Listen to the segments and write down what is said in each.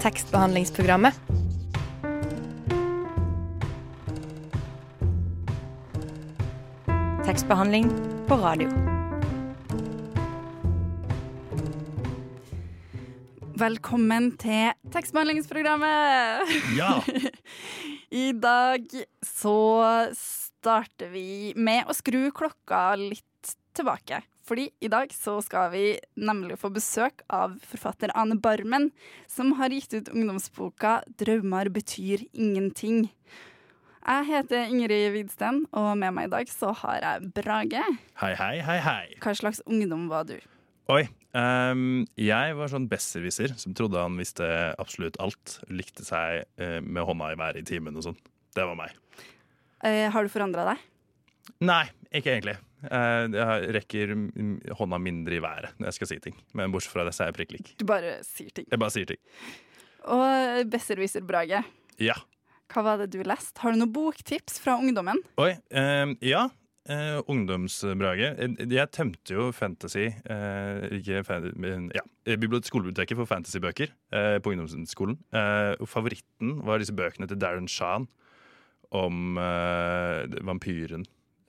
tekstbehandlingsprogrammet. Tekstbehandling på radio. Velkommen til tekstbehandlingsprogrammet! Ja! I dag så starter vi med å skru klokka litt tilbake. Fordi i dag så skal vi nemlig få besøk av forfatter Ane Barmen, som har gitt ut ungdomsboka 'Drømmer betyr ingenting'. Jeg heter Ingrid Widsten, og med meg i dag så har jeg Brage. Hei, hei, hei, hei. Hva slags ungdom var du? Oi. Um, jeg var sånn besserwisser som trodde han visste absolutt alt. Likte seg uh, med hånda i været i timen og sånn. Det var meg. Uh, har du forandra deg? Nei, ikke egentlig. Eh, jeg rekker hånda mindre i været når jeg skal si ting. Men bortsett fra det, så er jeg prikk lik. Du bare sier ting. Jeg bare sier ting. Og Besserwisser Brage, Ja. hva var det du leste? Har du noen boktips fra ungdommen? Oi. eh, ja. eh, ungdomsbrage. Eh, Jeg tømte jo fantasy eh, ikke ja, eh, skolebiblioteket for fantasybøker eh, på ungdomsskolen. Eh, favoritten var disse bøkene til Darren Shan om vampyren.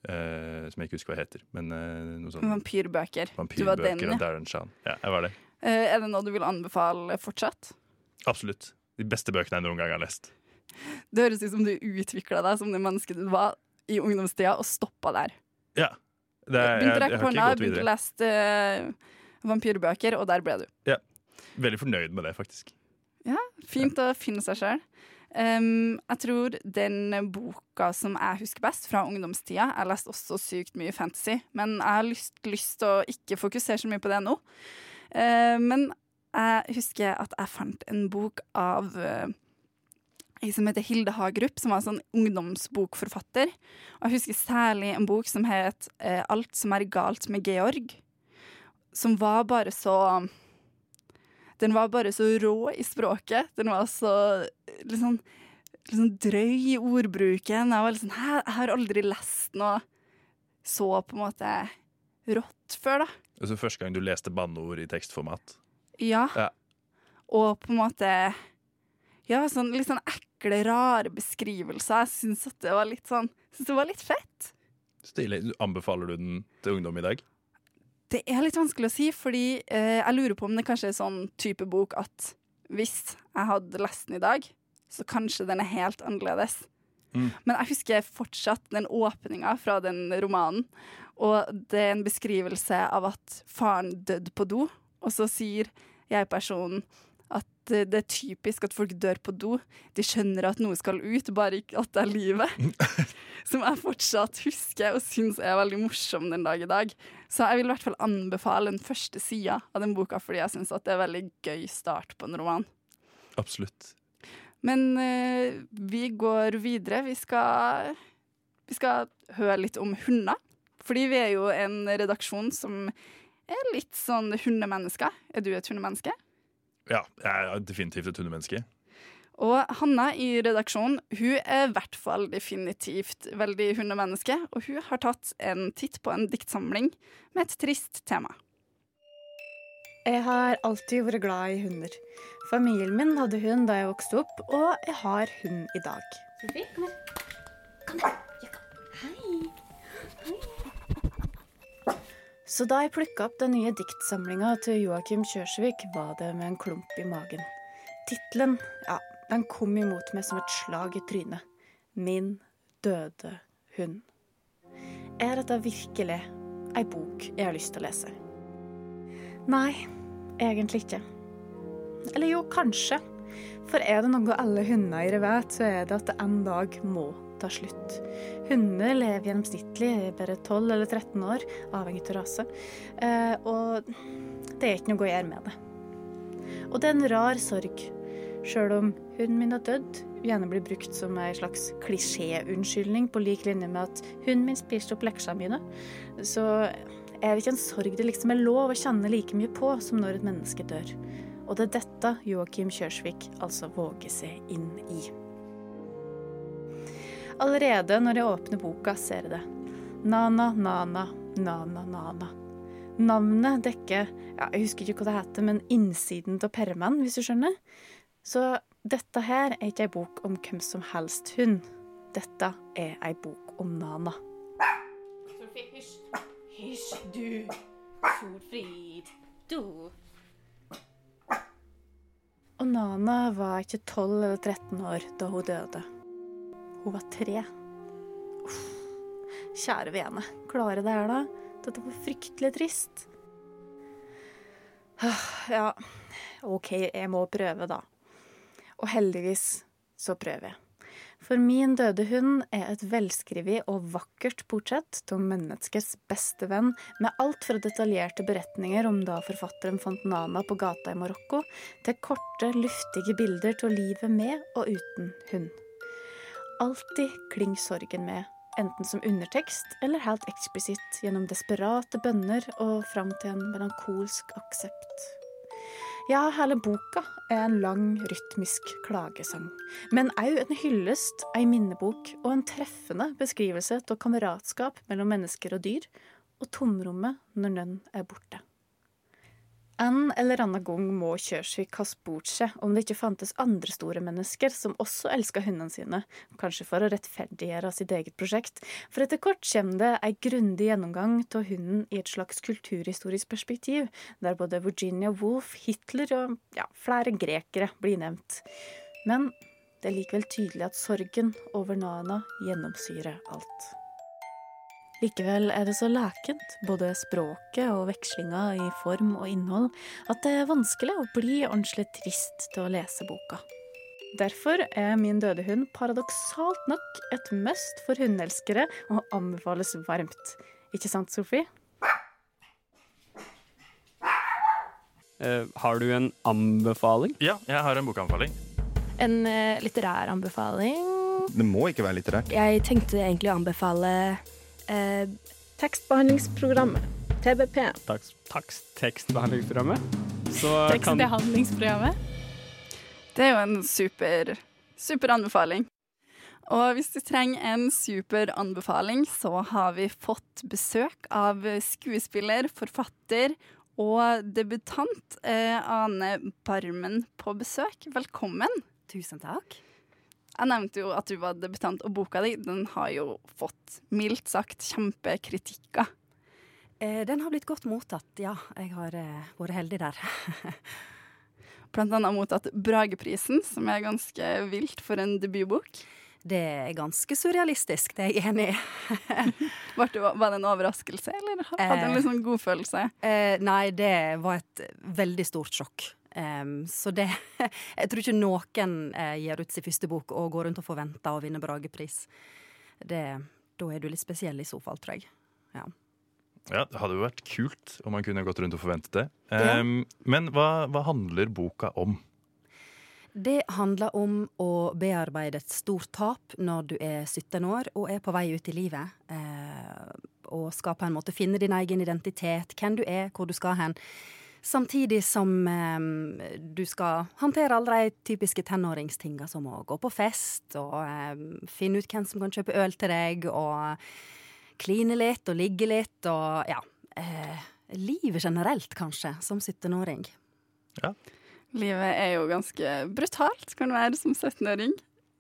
Eh, som jeg ikke husker hva heter. Men uh, noe sånt. Vampyrbøker. Du var Vampyrbøker den, ja. Darren Shan. Ja, jeg var det. Uh, er det noe du vil anbefale fortsatt? Absolutt. De beste bøkene jeg noen gang har lest. Det høres ut som du utvikla deg som det mennesket du var i ungdomstida, og stoppa der. Ja. Det, å jeg, jeg har ikke gått begynte å videre. lese vampyrbøker, og der ble du. Veldig fornøyd med det, faktisk. Ja, Fint å finne seg sjøl. Jeg tror den boka som jeg husker best fra ungdomstida Jeg leste også sykt mye fantasy, men jeg har lyst, til å ikke fokusere så mye på det nå. Uh, men jeg husker at jeg fant en bok av uh, som heter Hilde Hagerup, som var en sånn ungdomsbokforfatter. Og jeg husker særlig en bok som het uh, 'Alt som er galt med Georg', som var bare så den var bare så rå i språket. Den var så litt sånn, litt sånn drøy i ordbruken. Jeg var litt sånn, Hæ, jeg har aldri lest noe så på en måte rått før, da. Altså Første gang du leste banneord i tekstformat. Ja. Ja. Og på en måte Ja, sånn litt sånn ekle, rare beskrivelser. Jeg syns at det var litt sånn Syns det var litt fett. Stilig. Anbefaler du den til ungdom i dag? Det er litt vanskelig å si, fordi eh, jeg lurer på om det kanskje er sånn type bok at hvis jeg hadde lest den i dag, så kanskje den er helt annerledes. Mm. Men jeg husker fortsatt den åpninga fra den romanen. Og det er en beskrivelse av at faren døde på do, og så sier jeg-personen at det det er typisk at folk dør på do. De skjønner at noe skal ut, bare ikke at det er livet. Som jeg fortsatt husker og syns er veldig morsom den dag i dag. Så jeg vil i hvert fall anbefale den første sida av den boka, fordi jeg syns det er en veldig gøy start på en roman. Absolutt. Men uh, vi går videre. Vi skal, vi skal høre litt om hunder. Fordi vi er jo en redaksjon som er litt sånn hundemennesker. Er du et hundemenneske? Ja, jeg er definitivt et hundemenneske. Og Hanna i redaksjonen hun er i hvert fall definitivt veldig hundemenneske. Og hun har tatt en titt på en diktsamling med et trist tema. Jeg har alltid vært glad i hunder. Familien min hadde hund da jeg vokste opp, og jeg har hund i dag. Sofie, kom her. Kom her. Ja, kom. Hei. Så da jeg plukka opp den nye diktsamlinga til Joakim Kjørsvik, var det med en klump i magen. Tittelen, ja, den kom imot meg som et slag i trynet. Min døde hund. Er dette virkelig ei bok jeg har lyst til å lese? Nei, egentlig ikke. Eller jo, kanskje. For er det noe alle hunder vet, så er det at det en dag må ta slutt. Hunder lever gjennomsnittlig i bare 12 eller 13 år, avhengig av rase. Eh, og det er ikke noe å gjøre med det. Og det er en rar sorg. Sjøl om hunden min har dødd, gjerne blir brukt som ei slags klisjéunnskyldning på lik linje med at hunden min spiste opp leksene mine, så er det ikke en sorg det liksom er lov å kjenne like mye på som når et menneske dør. Og det er dette Joakim Kjørsvik altså våger seg inn i. Allerede når jeg åpner boka, ser jeg det. Nana, nana, nana, nana. Navnet dekker ja, Jeg husker ikke hva det heter, men innsiden av permen, hvis du skjønner. Så dette her er ikke ei bok om hvem som helst hund. Dette er ei bok om Nana. Solfrid, hysj. Hysj, du. Solfrid. Du. Og Nana var ikke 12 eller 13 år da hun døde. Hun var tre. Uff. Kjære vene, klare det her, da? Dette var fryktelig trist. Ah, Ja, OK, jeg må prøve, da. Og heldigvis så prøver jeg. For min døde hund er et velskrevet og vakkert portrett av menneskets beste venn, med alt fra detaljerte beretninger om da forfatteren fant Nana på gata i Marokko, til korte, luftige bilder av livet med og uten hund. Alltid klinger sorgen med, enten som undertekst eller helt eksplisitt gjennom desperate bønner og fram til en melankolsk aksept. Ja, hele boka er en lang, rytmisk klagesang. Men òg en hyllest, ei minnebok og en treffende beskrivelse av kameratskap mellom mennesker og dyr, og tomrommet når nønn er borte. En eller annen gang må Kjørsvik ha spurt seg om det ikke fantes andre store mennesker som også elska hundene sine, kanskje for å rettferdiggjøre sitt eget prosjekt, for etter kort kommer det ei grundig gjennomgang av hunden i et slags kulturhistorisk perspektiv, der både Virginia Woolf, Hitler og ja, flere grekere blir nevnt. Men det er likevel tydelig at sorgen over Nana gjennomsyrer alt. Likevel er det så lekent, både språket og vekslinga i form og innhold, at det er vanskelig å bli ordentlig trist til å lese boka. Derfor er Min døde hund paradoksalt nok et must for hundeelskere og anbefales varmt. Ikke sant, Sofie? Uh, har du en anbefaling? Ja, jeg har en bokanbefaling. En uh, litterær anbefaling. Det må ikke være litterært. Jeg tenkte egentlig å anbefale eh, Tekstbehandlingsprogrammet. TBP. Takst, takst, tekstbehandlingsprogrammet. Så Tekstbehandlingsprogrammet. Det er jo en super, super anbefaling. Og hvis du trenger en super anbefaling, så har vi fått besøk av skuespiller, forfatter og debutant eh, Ane Barmen på besøk. Velkommen. Tusen takk. Jeg nevnte jo at du var debutant, og boka di den har jo fått mildt sagt kjempekritikker. Eh, den har blitt godt mottatt, ja. Jeg har eh, vært heldig der. Blant annet mottatt Brageprisen, som er ganske vilt for en debutbok. Det er ganske surrealistisk, det er jeg enig i. Var det, en overraskelse, eller hadde du en liksom sånn god følelse? Eh, nei, det var et veldig stort sjokk. Em, så det Jeg tror ikke noen uh, gir ut sin første bok og går rundt og forventer å vinne Bragepris. Det, da er du litt spesiell i så fall, tror jeg. Ja. Ja, Det hadde jo vært kult om man kunne gått rundt og forventet det. Ja. Um, men hva, hva handler boka om? Det handler om å bearbeide et stort tap når du er 17 år og er på vei ut i livet. Uh, og skal på en måte finne din egen identitet, hvem du er, hvor du skal hen. Samtidig som eh, du skal håndtere alle de typiske tenåringstinga som å gå på fest og eh, finne ut hvem som kan kjøpe øl til deg, og kline litt og ligge litt og ja. Eh, livet generelt, kanskje, som 17-åring. Ja. Livet er jo ganske brutalt, kan det være, som 17-åring.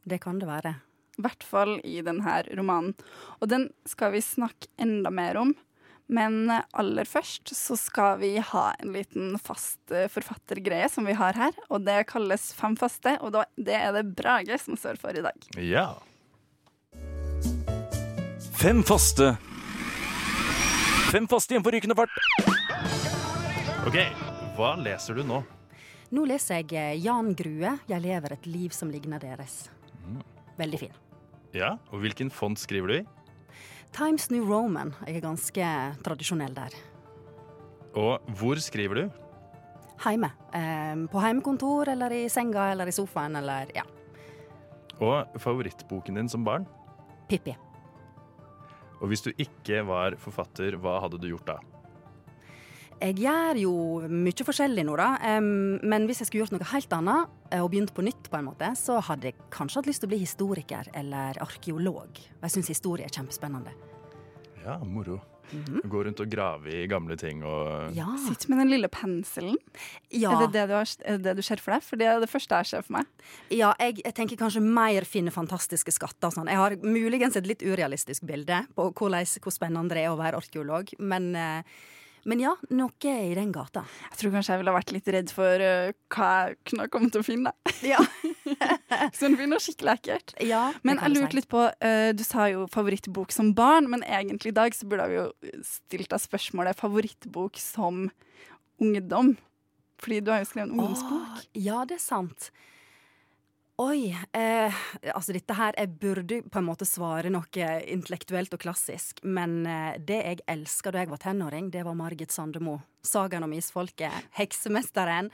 Det kan det være. I hvert fall i denne romanen. Og den skal vi snakke enda mer om. Men aller først så skal vi ha en liten fast eh, forfattergreie som vi har her. Og det kalles Fem faste, og det er det Brage som står for i dag. Ja. Fem faste. Fem faste igjen på rykende fart. OK, hva leser du nå? Nå leser jeg eh, Jan Grue 'Jeg lever et liv som ligner deres'. Veldig fin. Ja, og Hvilken fond skriver du i? Times New Roman. Jeg er ganske tradisjonell der. Og hvor skriver du? Heime. Eh, på heimekontor eller i senga eller i sofaen eller ja. Og favorittboken din som barn? Pippi. Og hvis du ikke var forfatter, hva hadde du gjort da? Jeg gjør jo mye forskjellig nå, da. Men hvis jeg skulle gjort noe helt annet, eh, og begynt på nytt, på en måte, så hadde jeg kanskje hatt lyst til å bli historiker eller arkeolog. Og jeg syns historie er kjempespennende. Ja, moro. Gå rundt og grave i gamle ting og Ja. Sitt med den lille penselen. Ja. Er, det det, du har, er det det du ser for deg? For det er det første jeg ser for meg. Ja, jeg, jeg tenker kanskje mer finne fantastiske skatter og sånn. Jeg har muligens et litt urealistisk bilde på hvordan, hvor spennende det er å være arkeolog, men, eh, men ja, noe i den gata. Jeg tror kanskje jeg ville vært litt redd for uh, hva jeg kunne kommet til å finne. Ja. Så finner noe skikkelig ekkelt. Ja, Men jeg lurte si. litt på, uh, du sa jo favorittbok som barn, men egentlig i dag så burde vi jo stilt deg spørsmålet favorittbok som ungdom. Fordi du har jo skrevet en ungdomsbok. Åh, ja, det er sant. Oi. Eh, altså, dette her Jeg burde på en måte svare noe intellektuelt og klassisk, men eh, det jeg elska da jeg var tenåring, det var Margit Sandemo. 'Sagaen om isfolket'. 'Heksemesteren'.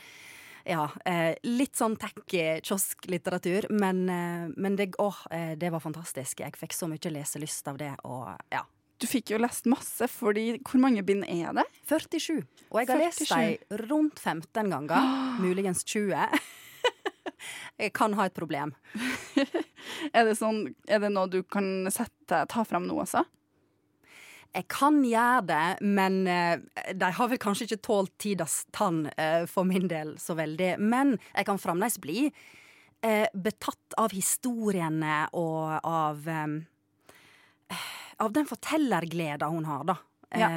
Ja, eh, litt sånn tacky kiosklitteratur, men, eh, men det, åh, eh, det var fantastisk. Jeg fikk så mye leselyst av det, og ja. Du fikk jo lest masse, fordi hvor mange bind er det? 47. Og jeg har lest 47. dem rundt 15 ganger. Muligens 20. jeg kan ha et problem. Er det, sånn, er det noe du kan sette, ta fram nå også? Jeg kan gjøre det, men eh, de har vel kanskje ikke tålt tidas tann eh, for min del så veldig. Men jeg kan fremdeles bli eh, betatt av historiene og av Av den fortellergleda hun har, da. Ja.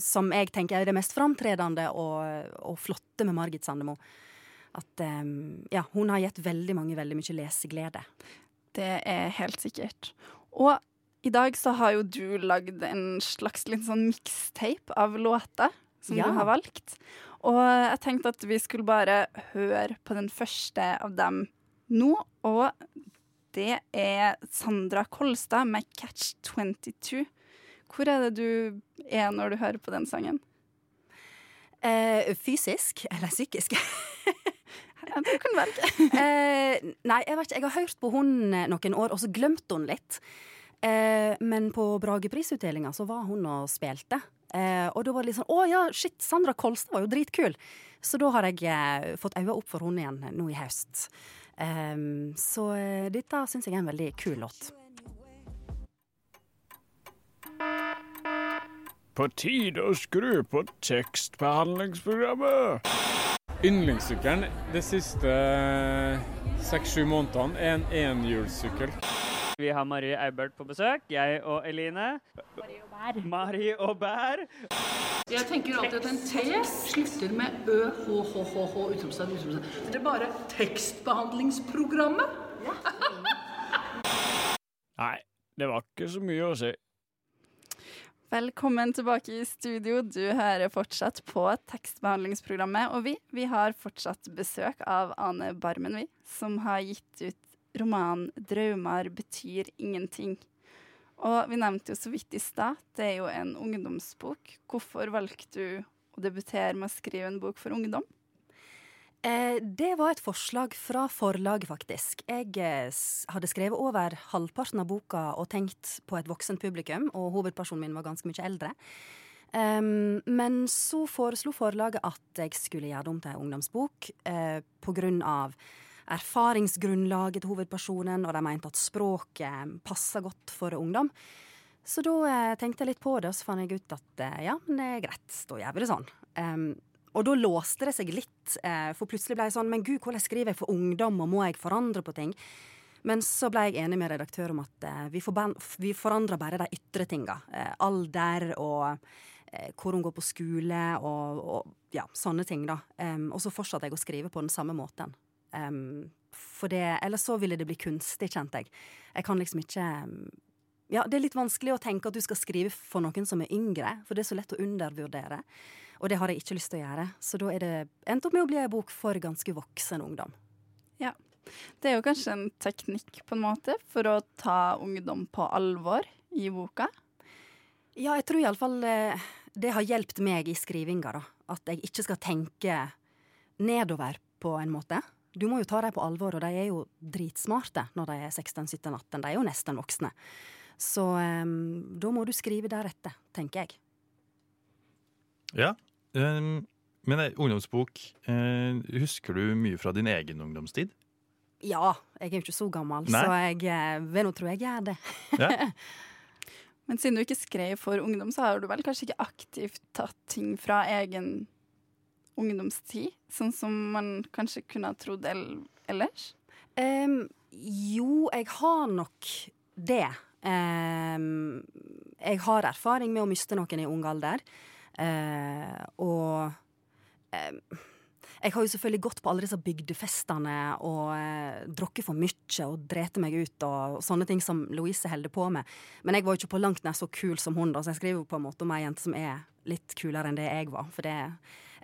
Som jeg tenker er det mest framtredende og, og flotte med Margit Sandemo. At em, ja, hun har gitt veldig mange veldig mye leseglede. Det er helt sikkert. Og i dag så har jo du lagd en slags litt sånn mixtape av låter som Ja. du har valgt. Og jeg tenkte at vi skulle bare høre på den første av dem nå. Og det er Sandra Kolstad med 'Catch 22'. Hvor er det du er når du hører på den sangen? Eh, fysisk eller psykisk? Du kan velge. eh, nei, jeg vet ikke. Jeg har hørt på hun eh, noen år, og så glemte hun litt. Eh, men på Brageprisutdelinga så var hun og spilte. Eh, og da var det litt sånn Å ja, shit, Sandra Kolstad var jo dritkul! Så da har jeg eh, fått øynene opp for hun igjen nå i høst. Eh, så eh, dette syns jeg er en veldig kul låt. På tide å skru på tekstbehandlingsprogrammet. Yndlingssykkelen de siste seks-sju månedene er en enhjulssykkel. Vi har Marie Eibert på besøk. Jeg og Eline. Marie og Bær. Jeg tenker alltid at en T slutter med ø, h, h, h, h, utropstegn, utropstegn. Det er bare tekstbehandlingsprogrammet. Nei, det var ikke så mye å si. Velkommen tilbake i studio. Du hører fortsatt på tekstbehandlingsprogrammet. Og vi, vi har fortsatt besøk av Ane Barmen, vi, som har gitt ut romanen 'Draumar betyr ingenting'. Og vi nevnte jo så vidt i stad, det er jo en ungdomsbok. Hvorfor valgte du å debutere med å skrive en bok for ungdom? Eh, det var et forslag fra forlaget, faktisk. Jeg eh, hadde skrevet over halvparten av boka og tenkt på et voksent publikum, og hovedpersonen min var ganske mye eldre. Men så foreslo forlaget at jeg skulle gjøre det om til en ungdomsbok, eh, på grunn av erfaringsgrunnlaget til hovedpersonen, og de mente at språket passer godt for ungdom. Så da eh, tenkte jeg litt på det, og så fant jeg ut at eh, ja, men det er greit, da gjør vi det sånn. Og da låste det seg litt, eh, for plutselig ble jeg sånn Men gud, hvordan skriver jeg for ungdom, og må jeg forandre på ting? Men så ble jeg enig med redaktør om at eh, vi, vi forandrer bare de ytre tinga. Eh, alder og hvor hun går på skole og, og ja, sånne ting, da. Og så fortsatte jeg å skrive på den samme måten. Em, for det, ellers så ville det bli kunstig, kjente jeg. Jeg kan liksom ikke ja, Det er litt vanskelig å tenke at du skal skrive for noen som er yngre, for det er så lett å undervurdere. Og det har jeg ikke lyst til å gjøre. Så da er det endt opp med å bli ei bok for ganske voksen ungdom. Ja. Det er jo kanskje en teknikk på en måte for å ta ungdom på alvor i boka. Ja, jeg tror iallfall eh, det har hjulpet meg i skrivinga, da. At jeg ikke skal tenke nedover på en måte. Du må jo ta dem på alvor, og de er jo dritsmarte når de er 16-17-18. De er jo nesten voksne. Så um, da må du skrive deretter, tenker jeg. Ja. Um, men eh, ungdomsbok, eh, husker du mye fra din egen ungdomstid? Ja, jeg er jo ikke så gammel, Nei. så jeg eh, vil nå tro jeg gjør det. Ja. Men siden du ikke skrev for ungdom, så har du vel kanskje ikke aktivt tatt ting fra egen ungdomstid, sånn som man kanskje kunne ha trodd el- ellers? Um, jo, jeg har nok det. Um, jeg har erfaring med å miste noen i ung alder. Eh, og em, jeg har jo selvfølgelig gått på alle disse bygdefestene og eh, drukket for mye og drete meg ut og, sånne ting som Louise holder på med. Men jeg var jo ikke på langt nær så kul som hun, da, så jeg skriver jo på en måte om ei jente som er litt kulere enn det jeg var. For det,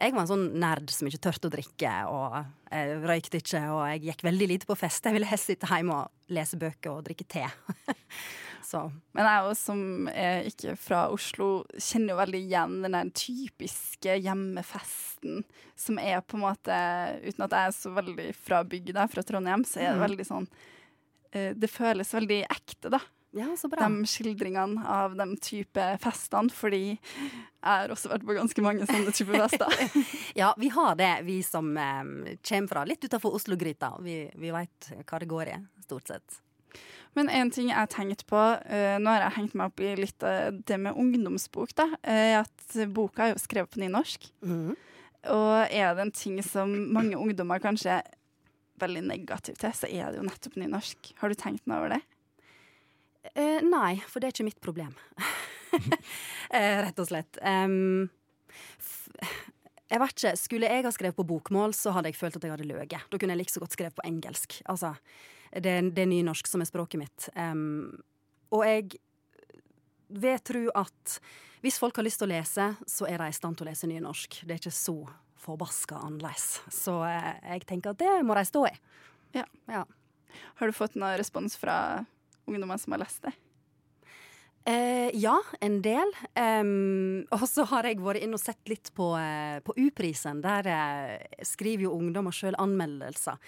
jeg var en sånn nerd som ikke turte å drikke, og jeg røykte ikke, og jeg gikk veldig lite på fest. Jeg ville helst sitte hjemme og lese bøker og drikke te. så. Men jeg også, som er ikke fra Oslo, kjenner jo veldig igjen den typiske hjemmefesten som er på en måte Uten at jeg er så veldig fra bygda, fra Trondheim, så er det Mhm. veldig sånn eh, Det føles veldig ekte, da. Ja, så bra. De skildringene av de type festene, fordi jeg har også vært på ganske mange sånne type fester. Ja, vi har det, vi som um, kommer fra litt utafor Oslo-gryta. Vi, vi veit hva det går i, stort sett. Men en ting jeg har tenkt på, eh, nå har jeg hengt meg opp i litt av det med ungdomsbok, da, er at boka er jo skrevet på nynorsk. Og er det en ting som mange ungdommer kanskje er veldig negative til, så er det jo nettopp nynorsk. Har du tenkt noe over det? Eh, nei, for det er ikke mitt problem. eh, rett og slett. Um, jeg vet ikke, Skulle jeg ha skrevet på bokmål, så hadde jeg følt at jeg hadde løyet. Da kunne jeg like så godt skrevet på engelsk. Altså, det, det er nynorsk som er språket mitt. Um, og jeg vil tro at hvis folk har lyst til å lese, så er de i stand til å lese nynorsk. Det er ikke så forbaska annerledes. Så eh, jeg tenker at det må de stå i. Ja. Ja. Har du fått noen respons fra ungdommer som har lest det? Eh, ja, en del. Um, og så har jeg vært inn og sett litt på, uh, på U-prisen. Der uh, skriver jo ungdommer sjøl anmeldelser.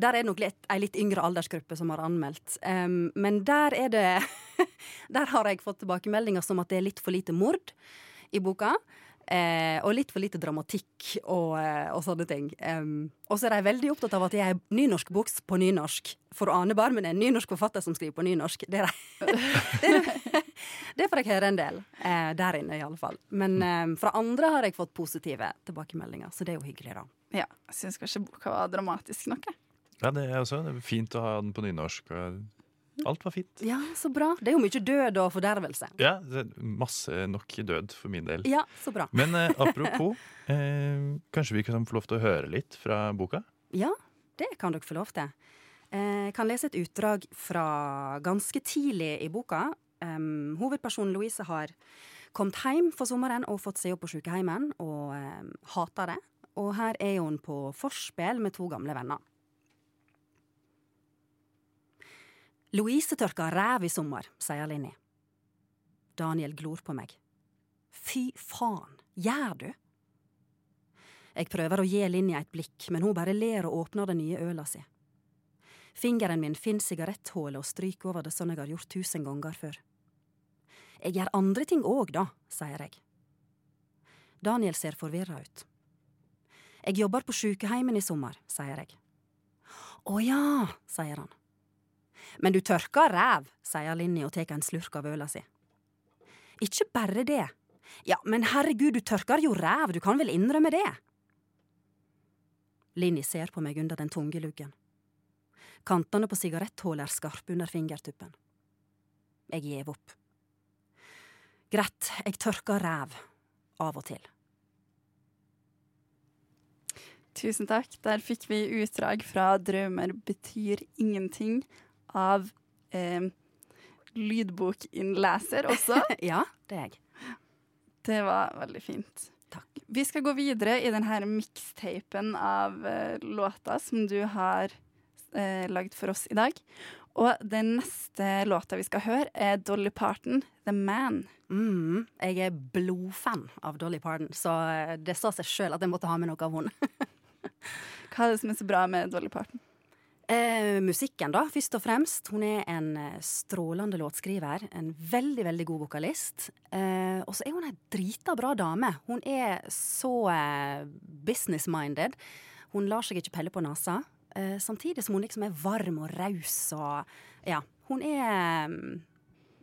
Der er det nok litt, ei litt yngre aldersgruppe som har anmeldt. Um, men der er det Der har jeg fått tilbakemeldinger som at det er litt for lite mord i boka. Eh, og litt for lite dramatikk og, eh, og sånne ting. Um, og så er de veldig opptatt av at jeg er nynorsk bok på nynorsk. For å ane bare, men det er en nynorsk forfatter som skriver på nynorsk. Det, er det, det får jeg høre en del. Eh, der inne, i alle fall. Men eh, fra andre har jeg fått positive tilbakemeldinger, så det er jo hyggelig, da. Ja, jeg syns kanskje boka var dramatisk nok. jeg. Ja, det er også det er fint å ha den på nynorsk. og Alt var fint. Ja, så bra. Det er jo mye død og fordervelse. Ja, det masse nok død for min del. Ja, så bra. Men eh, apropos, eh, kanskje vi kan få lov til å høre litt fra boka? Ja, det kan dere få lov til. Eh, Jeg kan lese et utdrag fra ganske tidlig i boka. Um, hovedpersonen Louise har kommet hjem for sommeren og fått seg jobb på sykehjemmet, og um, hater det. Og her er hun på forspill med to gamle venner. Louise tørka ræv i sommer, sier Linni. Daniel glor på meg. Fy faen, gjør du? Jeg prøver å gi Linni et blikk, men hun bare ler og åpner den nye øla si. Fingeren min finner sigaretthullet og stryker over det sånn jeg har gjort tusen ganger før. Jeg gjør andre ting òg, da, sier jeg. Daniel ser forvirra ut. Jeg jobber på sjukeheimen i sommer, sier jeg. Å ja, sier han. Men du tørker ræv, sier Linni og tar en slurk av øla si. Ikke bare det. Ja, men herregud, du tørker jo ræv, du kan vel innrømme det? Linni ser på meg under den tunge luggen. Kantene på sigaretthullet er skarpe under fingertuppen. Jeg gjev opp. Greit, jeg tørker ræv. Av og til. Tusen takk. Der fikk vi utdrag fra 'Drømmer betyr ingenting' av eh, lydbokinnleser også. ja, det er jeg. Det var veldig fint. Takk. Vi skal gå videre i denne mikstapen av eh, låter som du har eh, lagd for oss i dag. Og den neste låta vi skal høre, er Dolly Parton, 'The Man'. Mm, jeg er blodfan av Dolly Parton, så eh, det sa seg sjøl at jeg måtte ha med noe av henne. Hva er det som er så bra med Dolly Parton? Eh, musikken, da, først og fremst. Hun er en eh, strålende låtskriver. En veldig, veldig god vokalist. Eh, og så er hun ei drita bra dame. Hun er så eh, business-minded. Hun lar seg ikke pelle på nesa. Eh, samtidig som hun liksom er varm og raus og Ja. Hun er mm,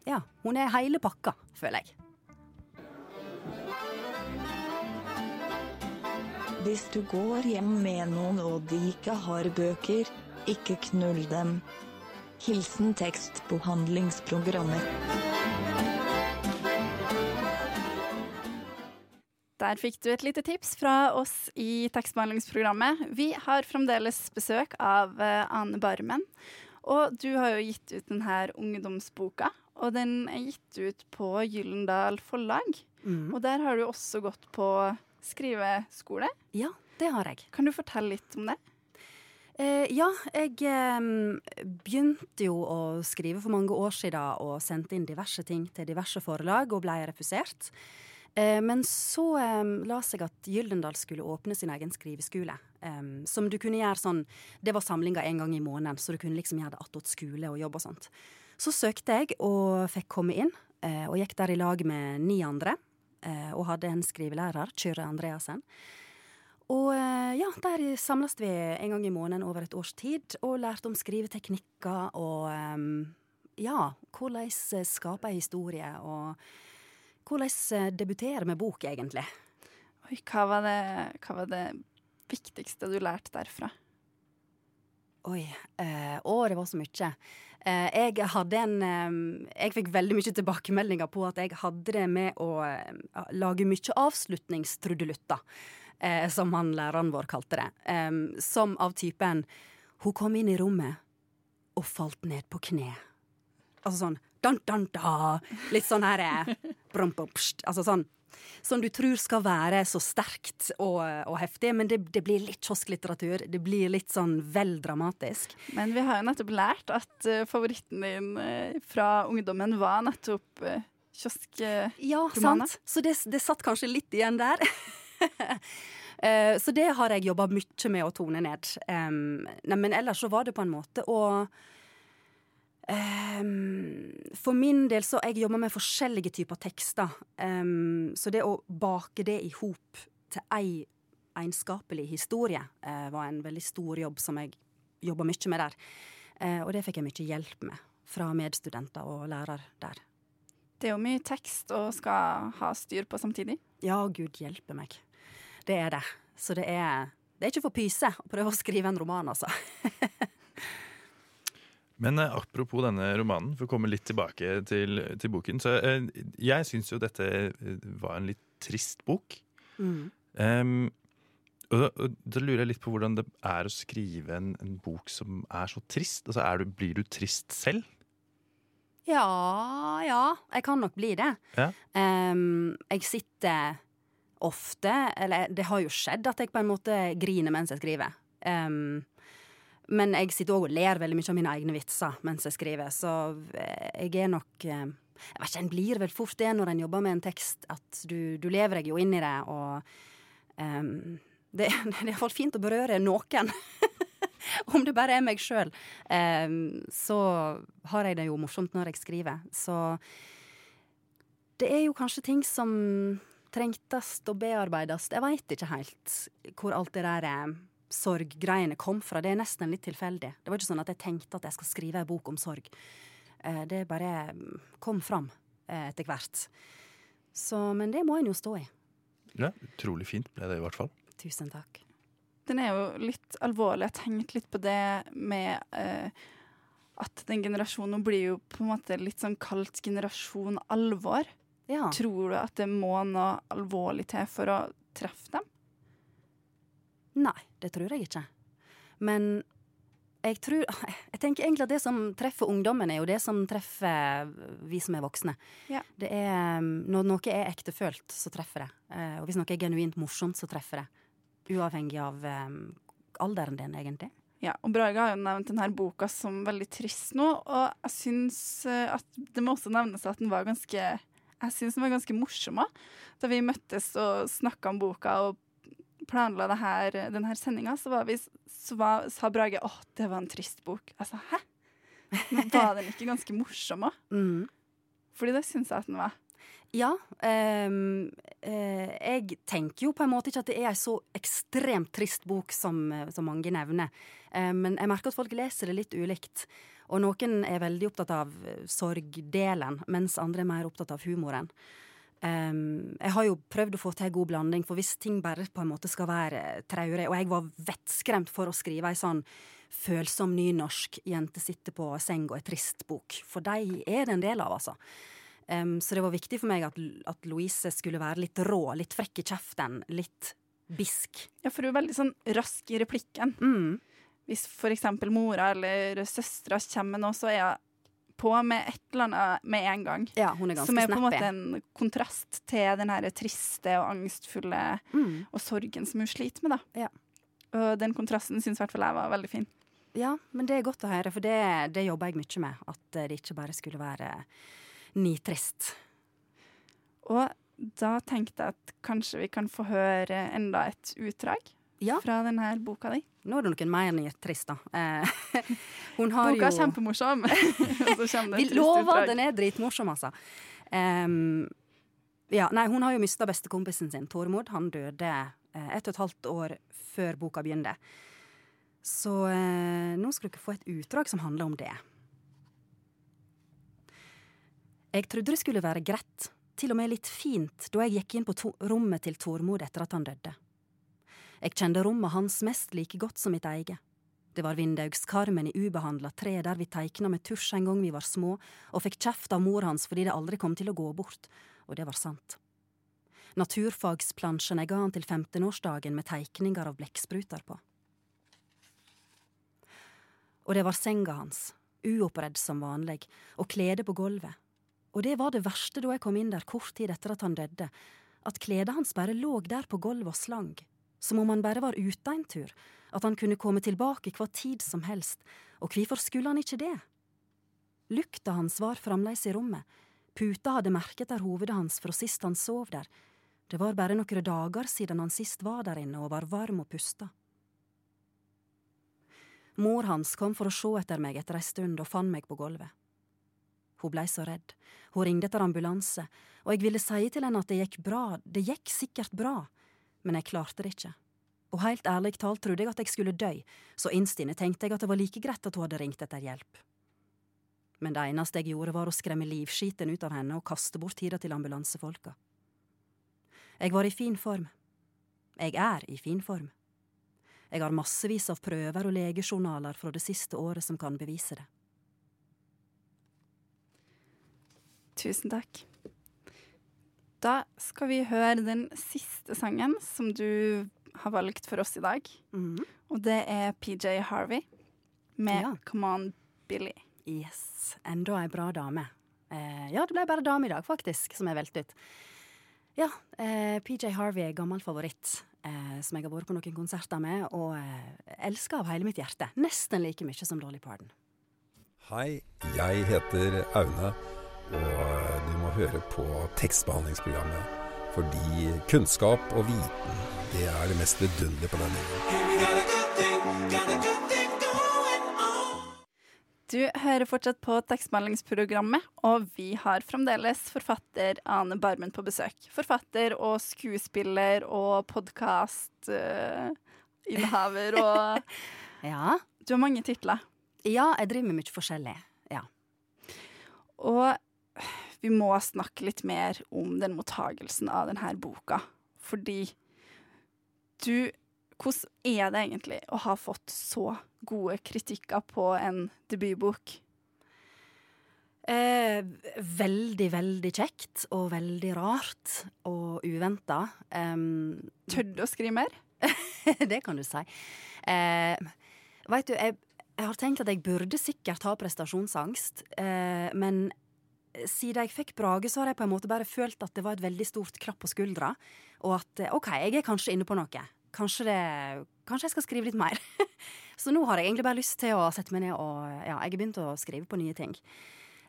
ja, hun er hele pakka, føler jeg. Hvis du går hjem med noen og de ikke har bøker, ikke knull dem. Hilsen tekstbehandlingsprogrammer. Der fikk du et lite tips fra oss i tekstbehandlingsprogrammet. Vi har fremdeles besøk av eh, Ane Barmen. Og du har jo gitt ut denne ungdomsboka, og den er gitt ut på Gyllendal Forlag. Mm. Og der har du også gått på skriveskole. Ja, det har jeg. Kan du fortelle litt om det? Eh, ja, jeg eh, begynte jo å skrive for mange år siden og sendte inn diverse ting til diverse forlag og ble refusert. Eh, men så eh, las jeg at Gyldendal skulle åpne sin egen skriveskole. som du kunne gjøre sånn Det var samlinga en gang i måneden, så du kunne liksom gjøre det attåt skole og jobb og sånt. Så søkte jeg og fikk komme inn, eh, og gikk der i lag med ni andre. eh, og hadde en skrivelærer, Kyrre Andreassen. Og eh, ja, der samles vi en gang i måneden over et års tid og lærte om skriveteknikker og ja, hvordan eh, skape ei historie og hvordan eh, debutere med bok, egentlig. Oi, hva var det, hva var det viktigste du lærte derfra? Oi. Eh, å, det var så mye. Eh, jeg hadde en eh, Jeg fikk veldig mye tilbakemeldinger på at jeg hadde det med å eh, lage mye avslutningstrudelutter, eh, som han læreren vår kalte det. Eh, som av typen Hun kom inn i rommet og falt ned på kne. Altså sånn dan, dan, da. Litt sånn her eh, brum, pst. Altså sånn som du tror skal være så sterkt og, og heftig, men det, det blir litt kiosklitteratur. Det blir litt sånn vel dramatisk. Men vi har jo nettopp lært at uh, favoritten din uh, fra ungdommen var nettopp uh, kioskromaner. Ja, sant. Så det, det satt kanskje litt igjen der. Eh, så det har jeg jobba mye med å tone ned. Nei, men ellers så var det på en måte å um, For min del så jeg jobber med forskjellige typer tekster. Um, så det å bake det i hop til ei egenskapelig historie uh, var en veldig stor jobb som jeg jobba mye med der. Uh, og det fikk jeg mye hjelp med fra medstudenter og lærer der. Det er jo mye tekst å skal ha styr på samtidig. Ja, gud hjelpe meg. Det er det. Så det er, det er ikke for pyse å prøve å skrive en roman, altså. Men eh, apropos denne romanen, for å komme litt tilbake til, til boken. Så eh, jeg syns jo dette eh, var en litt trist bok. Mm. Um, og, da, og da lurer jeg litt på hvordan det er å skrive en, en bok som er så trist. Altså, er du, Blir du trist selv? Ja, ja. Jeg kan nok bli det. Ja. Um, jeg sitter ofte Eller det har jo skjedd at jeg på en måte griner mens jeg skriver. Um, men jeg sitter òg og ler veldig mye av mine egne vitser mens jeg skriver, så eh, jeg er nok eh, Jeg vet ikke, En blir vel fort det når en jobber med en tekst, at du, du lever deg jo inn i det, og um, det, det er iallfall fint å berøre noen. Om det bare er meg sjøl, så har jeg det jo morsomt når jeg skriver. Så det er jo kanskje ting som trengtes og bearbeidast. Jeg veit ikke helt hvor alt det der eh, sorggreiene kom fra. Det er nesten litt tilfeldig. Det var ikke sånn at jeg tenkte at jeg skal skrive ei bok om sorg. Eh, Det bare mm, kom fram eh, etter hvert. Så, men det må en jo stå i. Ja, Utrolig fint ble det i hvert fall. Tusen takk. Den er jo litt alvorlig. Jeg har tenkt litt på det med eh, at den generasjonen blir jo på en måte litt sånn kalt generasjon alvor. Ja. Tror du at det må noe alvorlig til for å treffe dem? Nei, det tror jeg ikke. Men jeg tror Jeg tenker egentlig at det som treffer ungdommen, er jo det som treffer vi som er voksne. Ja. Det er, når noe er ektefølt, så treffer det. Eh, Og hvis noe er genuint morsomt, så treffer det. Uavhengig av eh, alderen din, egentlig. Ja, og Brage har jo nevnt denne boka som veldig trist nå, og jeg syns eh, at det må også nevnes at den var ganske jeg syns var ganske morsom òg. Da vi møttes og snakka om boka og planla her, denne sendinga, så, var vi, så var, sa Brage å, det var en trist bok. Jeg sa hæ? Men var den ikke ganske morsom òg? Mm. Fordi det syns jeg at den var. Ja. Um, uh, jeg tenker jo på en måte ikke at det er ei så ekstremt trist bok som, eh, som mange nevner. Um, men jeg merker at folk leser det litt ulikt. Og noen er veldig opptatt av eh, sorgdelen, mens andre er mer opptatt av humoren. Um, jeg har jo prøvd å få til en god blanding, for hvis ting bare på en måte skal være traurig Og jeg var vettskremt for å skrive ei sånn følsom nynorsk 'jente sitter på seng og er trist'-bok. For de er det en del av, altså. Um, så det var viktig for meg at, at Louise skulle være litt rå, litt frekk i kjeften, litt bisk. Ja, for hun er veldig sånn rask i replikken. Mm. Hvis eksempel mora eller søstera kommer nå, så er hun på med et eller annet med en gang. Ja, hun er ganske som er på en måte en kontrast til den her triste og angstfulle Mm. og sorgen som hun sliter med, da. Ja. Og den kontrasten syns i hvert fall jeg var veldig fin. Ja, men det er godt å høre, for det, det jobber jeg mye med. At eh, det ikke bare skulle være nitrist. Og da tenkte jeg at kanskje vi kan få høre enda et utdrag Ja. fra denne boka di. Nå er det noen mer nitrist, da. Eh, Boka er jo kjempemorsom. Vi lover, den er dritmorsom, altså. Um, ja, nei, hun har jo mista bestekompisen sin, Tormod. Han døde eh, ett og et halvt år før boka begynte. Så eh, nå skal dere få et utdrag som handler om det. Jeg trodde det skulle være greit, til og med litt fint, da jeg gikk inn på rommet til Tormod etter at han døde. Jeg kjente rommet hans mest like godt som mitt eget. Det var vindaugskarmen i ubehandla tre der vi teikna med tusj en gang vi var små, og fikk kjeft av mor hans fordi det aldri kom til å gå bort, og det var sant. Naturfagsplansjen jeg ga han til 15-årsdagen med teikninger av blekkspruter på. Og det var senga hans, uoppredd som vanlig, og kledet på gulvet. Og det var det verste da jeg kom inn der kort tid etter at han døde, at kledet hans bare lå der på gulvet og slang, som om han bare var ute en tur, at han kunne komme tilbake hva tid som helst, og hvorfor skulle han ikke det? Lukta hans var fremdeles i rommet, puta hadde merket der hovedet hans fra sist han sov der, det var bare noen dager siden han sist var der inne og var varm og pusta. Mor hans kom for å se etter meg etter ei stund og fant meg på gulvet. Hun blei så redd, hun ringte etter ambulanse, og jeg ville si til henne at det gikk bra, det gikk sikkert bra, men jeg klarte det ikke. Og helt ærlig talt trodde jeg at jeg skulle dø, så innst inne tenkte jeg at det var like greit at hun hadde ringt etter hjelp. Men det eneste jeg gjorde var å skremme livskiten ut av henne og kaste bort tida til ambulansefolka. Jeg var i fin form. Jeg er i fin form. Jeg har massevis av prøver og legejournaler fra det siste året som kan bevise det. Tusen takk. Da skal vi høre den siste sangen som du har valgt for oss i dag. Og det er PJ Harvey med Ja. Come On Billy. Yes, enda ei bra dame. Eh, ja, det ble bare dame i dag, faktisk, som er valgt ut. Ja, eh, PJ Harvey er gammel favoritt, eh, som jeg har vært på noen konserter med, og eh, elsker av hele mitt hjerte. Nesten like mye som Dolly Parton. Hei, jeg heter Aune, og du må høre på tekstbehandlingsprogrammet. Fordi kunnskap og viten, det er det mest vidunderlige på denne jorden. Du hører fortsatt på tekstmeldingsprogrammet, og vi har fremdeles forfatter Ane Barmen på besøk. Forfatter og skuespiller og podkastinnehaver og Ja. Du har mange titler. Ja, jeg driver med mye forskjellig. Ja. Og vi må snakke litt mer om den mottagelsen av denne boka. Fordi du Hvordan er det egentlig å ha fått så gode kritikker på en debutbok? Eh, veldig, veldig kjekt og veldig rart og uventa. Um, Tør du å skrive mer? det kan du si. Eh, Veit du, jeg, jeg har tenkt at jeg burde sikkert ha prestasjonsangst, eh, men siden jeg fikk Brage, så har jeg på en måte bare følt at det var et veldig stort klapp på skuldra, og at eh, OK, jeg er kanskje inne på noe. Kanskje, det, kanskje jeg skal skrive litt mer. så nå har jeg egentlig bare lyst til å sette meg ned og Ja, jeg har begynt å skrive på nye ting.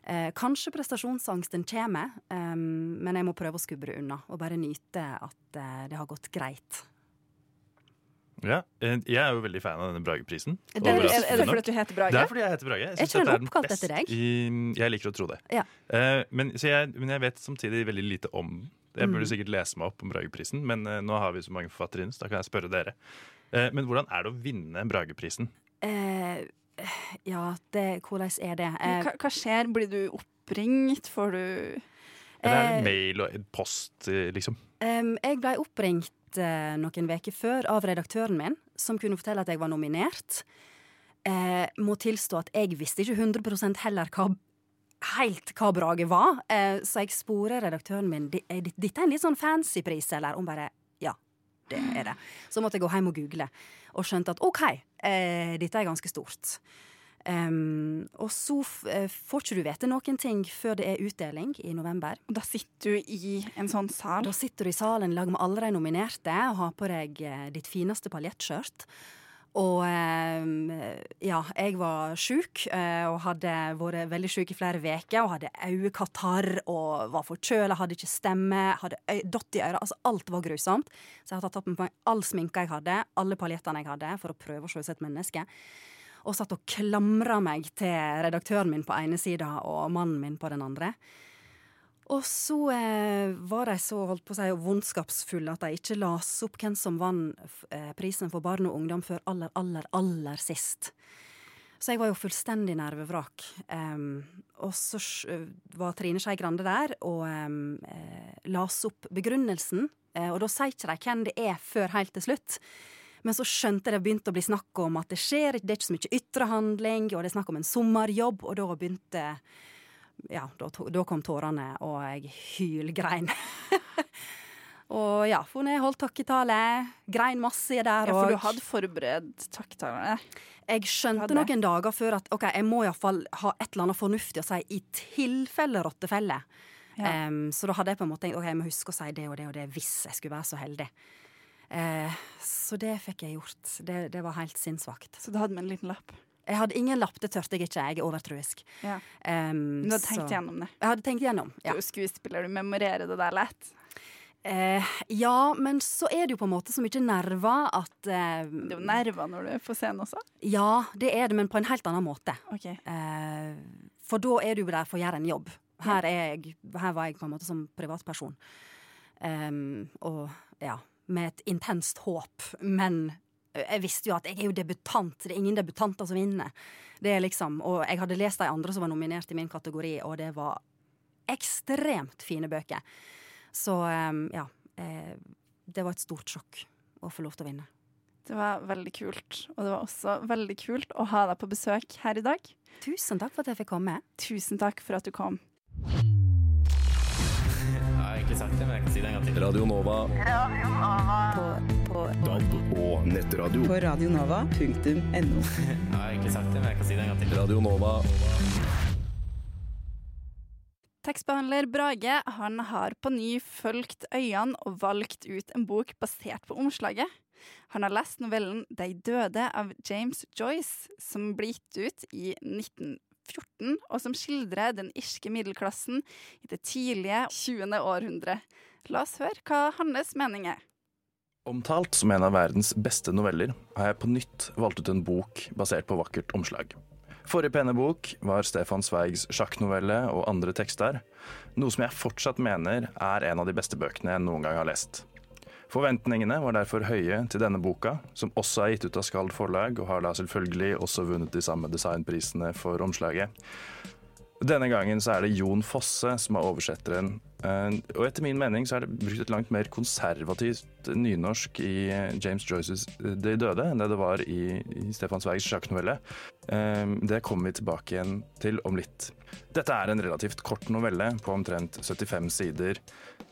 Eh, kanskje prestasjonsangsten kommer, em, men jeg må prøve å skubbe det unna og bare nyte at eh, det har gått greit. Ja, eh, Jeg er jo veldig fan av denne Brageprisen. Det- er- er det fordi du heter Brage? Det er fordi jeg heter Brage. Jeg Er ikke den oppkalt etter deg? I, jeg liker å tro det. Ja. Uh, men, så jeg, men jeg vet samtidig veldig lite om Jeg Mm. burde sikkert lese meg opp om Brageprisen, men uh, nå har vi så mange forfattere inne, så da kan jeg spørre dere. Uh, men hvordan er det å vinne Brageprisen? Eh, ja, det, hvordan er det? Hva, hva skjer? Blir du oppringt? Får du Eller er det mail og post, liksom? Um, jeg ble oppringt eh, noen uker før av redaktøren min, som kunne fortelle at jeg var nominert. Eh, må tilstå at jeg visste ikke 100 heller hva helt hva Brage var, eh, så jeg sporer redaktøren min "Di- er dette er en litt sånn fancy pris, eller? Hun bare ja, det er det. Så måtte jeg gå hjem og google, og skjønte at OK, eh, dette er ganske stort. Em, og så eh, får ikke du vite noen ting før det er utdeling i november. Og da sitter du i en sånn sal? Da sitter du i salen i lag med alle de nominerte og har på deg eh, ditt fineste paljettskjørt. Og ja, jeg var sjuk eh, og hadde vært veldig sjuk i flere uker og hadde øyekatarr og var forkjøla, hadde ikke stemme, hadde dott i øra. Altså alt var grusomt. Så jeg har tatt opp med meg all sminka jeg hadde, alle paljettene jeg hadde, for å prøve å se ut som et menneske. Og satt og klamra meg til redaktøren min på ene sida og mannen min på den andre. Og så eh, var de så holdt på å si vondskapsfulle at de ikke las opp hvem som vant eh, prisen for barn og ungdom før aller, aller, aller sist. Så jeg var jo fullstendig nervevrak. Um, og så var Trine Skei Grande der og um, eh, las opp begrunnelsen. Eh, og da sier ikke hvem det er før helt til slutt. Men så skjønte det begynte å bli snakk om at det skjer, det er ikke så mye ytre handling, og det er snakk om en sommerjobb, og da begynte ja, da, da kom tårene, og jeg hylgrein. og ja, for når jeg holdt takketale, grein masse der Ja, for du hadde forberedt takketalene? Jeg skjønte noen dager før at ok, jeg må iallfall ha et eller annet fornuftig å si i tilfelle rottefelle. Ja. Um, så da hadde jeg på en måte tenkt ok, jeg må huske å si det og det og det hvis jeg skulle være så heldig. Eh, så det fikk jeg gjort. Det, det var helt sinnssvakt. Så du hadde med en liten lapp? Jeg hadde ingen lapp, det turte jeg ikke. Jeg er overtroisk. Ja. Um, du hadde tenkt så- gjennom det? Jeg hadde tenkt gjennom, Du ja. er skuespiller, du memorerer det der lett. Eh, ja, men så er det jo på en måte så mye nerver at eh, Det er jo nerver når du er på scenen også. Ja, det er det, men på en helt annen måte. Okay. Eh, for da er du der for å gjøre en jobb. Her, er jeg, her var jeg på en måte som privatperson. Og ja, med et intenst håp. Men jeg visste jo at jeg er jo debutant. Det er ingen debutanter som vinner. Det er liksom, og jeg hadde lest de andre som var nominert i min kategori, og det var ekstremt fine bøker. Så ja. Eh, det var et stort sjokk å få lov til å vinne. Det var veldig kult. Og det var også veldig kult å ha deg på besøk her i dag. Tusen takk for at jeg fikk komme. Tusen takk for at du kom. Egentlig sagt det, men jeg kan si det en gang til. Radio Nova. Radio Nova. På, DAB og nettradio. På radionova.no. Jeg har egentlig sagt det, men jeg kan si det en gang til. Radio Nova. Tekstbehandler Brage han har på ny fulgt øynene og valgt ut en bok basert på omslaget. Han har lest novellen 'De døde' av James Joyce, som ble gitt ut i 1914, og som skildrer den irske middelklassen i det tidlige 20. århundre. La oss høre hva hans mening er. Omtalt som en av verdens beste noveller, har jeg på nytt valgt ut en bok basert på vakkert omslag. Forrige pene bok var Stefan Zweigs sjakknovelle og andre tekster, noe som jeg fortsatt mener er en av de beste bøkene jeg noen gang har lest. Forventningene var derfor høye til denne boka, som også er gitt ut av Skald forlag, og har da selvfølgelig også vunnet de samme designprisene for omslaget. Denne gangen så er det Jon Fosse som er oversetteren. Eh, Og etter min mening så er det brukt et langt mer konservativt nynorsk i eh, James Joyces eh, De døde enn det det var i, Stefan Zweigs sjakknovelle. Det kommer vi tilbake igjen til om litt. Dette er en relativt kort novelle på omtrent 75 sider,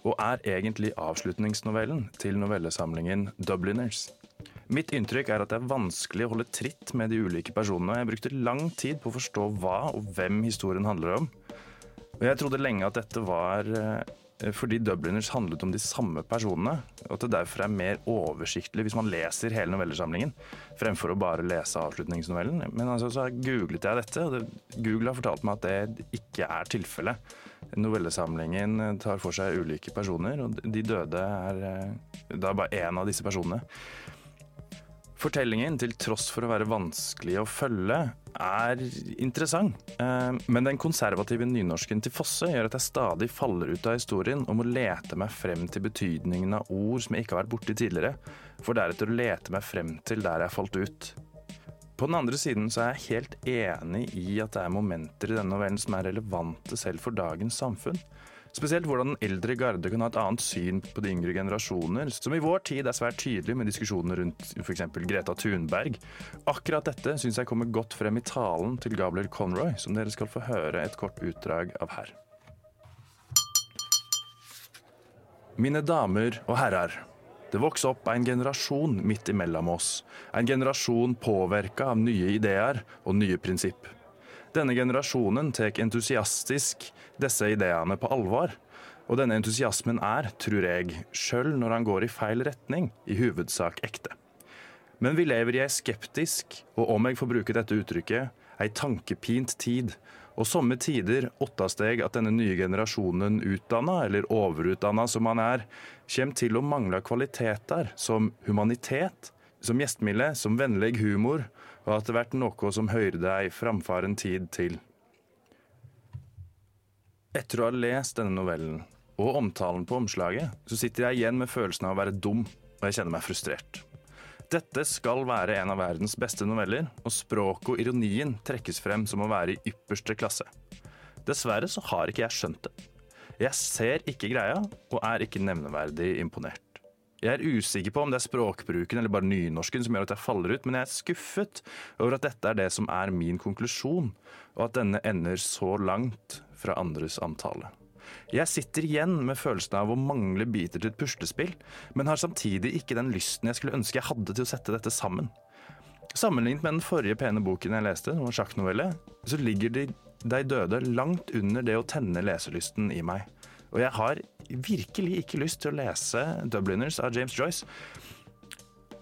og er egentlig avslutningsnovellen til novellesamlingen Dubliners. Mitt inntrykk er at det er vanskelig å holde tritt med de ulike personene. Jeg brukte lang tid på å forstå hva og hvem historien handler om. Og jeg trodde lenge at dette var eh, fordi Dubliners handlet om de samme personene, og at det derfor er mer oversiktlig hvis man leser hele novellesamlingen, fremfor å bare lese avslutningsnovellen. Men altså, så googlet jeg dette, og Google har fortalt meg at det ikke er tilfellet. Novellesamlingen eh, tar for seg ulike personer, og de døde er, da er bare én av disse personene. Fortellingen, til tross for å være vanskelig å følge, er interessant. Eh, Men den konservative nynorsken til Fosse gjør at jeg stadig faller ut av historien og må lete meg frem til betydningen av ord som jeg ikke har vært borti tidligere, for deretter å lete meg frem til der jeg falt ut. På den andre siden så er jeg helt enig i at det er momenter i denne novellen som er relevante selv for dagens samfunn. Spesielt hvordan den eldre garde kan ha et annet syn på de yngre generasjoner, som i vår tid er svært tydelig med diskusjoner rundt f.eks. Greta Thunberg. Akkurat dette syns jeg kommer godt frem i talen til Gabriel Conroy, som dere skal få høre et kort utdrag av her. Mine damer og herrer. Det vokser opp en generasjon midt imellom oss. En generasjon påvirka av nye ideer og nye prinsipp. Denne generasjonen tar entusiastisk disse ideene på alvor. Og denne entusiasmen er, tror jeg, sjøl når han går i feil retning, i hovedsak ekte. Men vi lever i ei skeptisk, og om jeg får bruke dette uttrykket, ei tankepint tid. Og somme tider åttast jeg at denne nye generasjonen utdanna, eller overutdanna som han er, kommer til å mangle kvaliteter som humanitet, som gjestmilde, som vennlig humor, og at det blir noe som hører deg framfor en tid til. Etter å ha lest denne novellen og omtalen på omslaget, så sitter jeg igjen med følelsen av å være dum, og jeg kjenner meg frustrert. Dette skal være en av verdens beste noveller, og språket og ironien trekkes frem som å være i ypperste klasse. Dessverre så har ikke jeg skjønt det. Jeg ser ikke greia, og er ikke nevneverdig imponert. Jeg er usikker på om det er språkbruken eller bare nynorsken som gjør at jeg faller ut, men jeg er skuffet over at dette er det som er min konklusjon, og at denne ender så langt fra andres omtale. Jeg sitter igjen med følelsen av å mangle biter til et puslespill, men har samtidig ikke den lysten jeg skulle ønske jeg hadde til å sette dette sammen. Sammenlignet med den forrige pene boken jeg leste, som var sjakknovelle, så ligger de, de døde langt under det å tenne leselysten i meg. Og jeg har virkelig ikke lyst til å lese 'Dubliners' av James Joyce.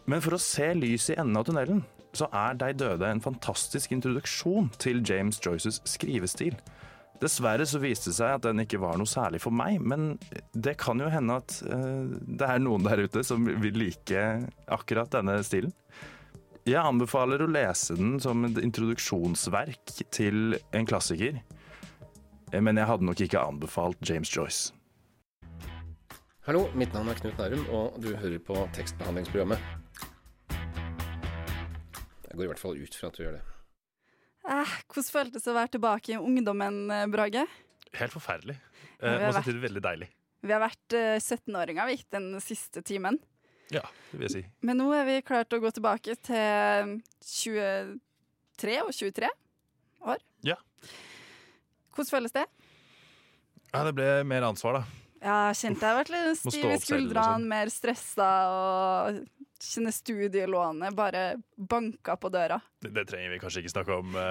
Men for å se lys i enden av tunnelen, så er De døde en fantastisk introduksjon til James Joyces skrivestil. Dessverre så viste det seg at den ikke var noe særlig for meg, men det kan jo hende at uh, det er noen der ute som vil like akkurat denne stilen. Jeg anbefaler å lese den som et introduksjonsverk til en klassiker. Men jeg hadde nok ikke anbefalt James Joyce. Hallo, mitt navn er Knut Nærum, og du hører på tekstbehandlingsprogrammet. Jeg går i hvert fall ut fra at du gjør det. Eh, hvordan føltes det å være tilbake i ungdommen, eh, Brage? Helt forferdelig. Eh, og samtidig veldig deilig. Vi har vært eh, 17-åringer vi, den siste timen. Ja, det vil jeg si. Men nå er vi klart å gå tilbake til 23 og 23 år. Ja. Hvordan føles det? ja, det ble mer ansvar, da. Ja, kjente jeg har vært litt stiv i skuldrene, mer stressa og kjenne studielånet bare banka på døra. Det, det trenger vi kanskje ikke snakke om.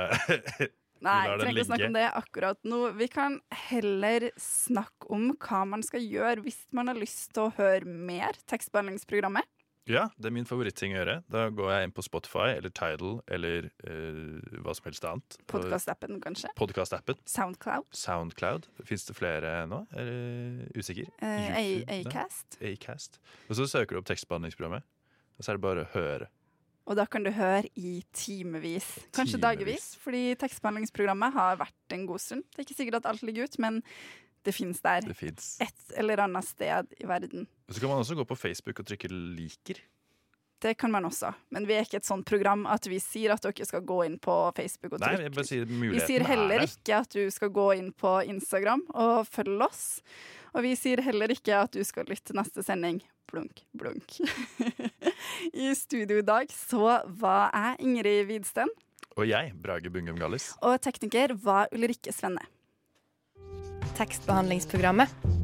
Nei, vi Nei, den trenger ikke snakke om det akkurat nå. Vi kan heller snakke om hva man skal gjøre hvis man har lyst til å høre mer tekstbehandlingsprogrammet. Ja, det er min favoritting å gjøre. Da går jeg inn på Spotify eller Tidal eller eh, hva som helst annet. Podkastappen, kanskje. Podkastappen. Soundcloud. Soundcloud. Fins det flere nå? Er du usikker? Eh? Acast. Acast. Og så søker du opp tekstbehandlingsprogrammet, og så er det bare å høre. Og da kan du høre i timevis, kanskje dagevis. Fordi tekstbehandlingsprogrammet har vært en god stund. Det er ikke sikkert at alt ligger ut, men det fins der. Det finnes. Et eller annet sted i verden. Og så kan man også gå på Facebook og trykke 'liker'. Det kan man også, men vi er ikke et sånt program at vi sier at dere skal gå inn på Facebook og trykke. Nei, sier Vi sier heller er ikke at du skal gå inn på Instagram og følge oss. Og vi sier heller ikke at du skal lytte til neste sending. Blunk, blunk. I studio i dag så var jeg Ingrid Widsten, Og jeg, Brage Bungum Gallis. og tekniker var Ulrikke Svenne. Tekstbehandlingsprogrammet.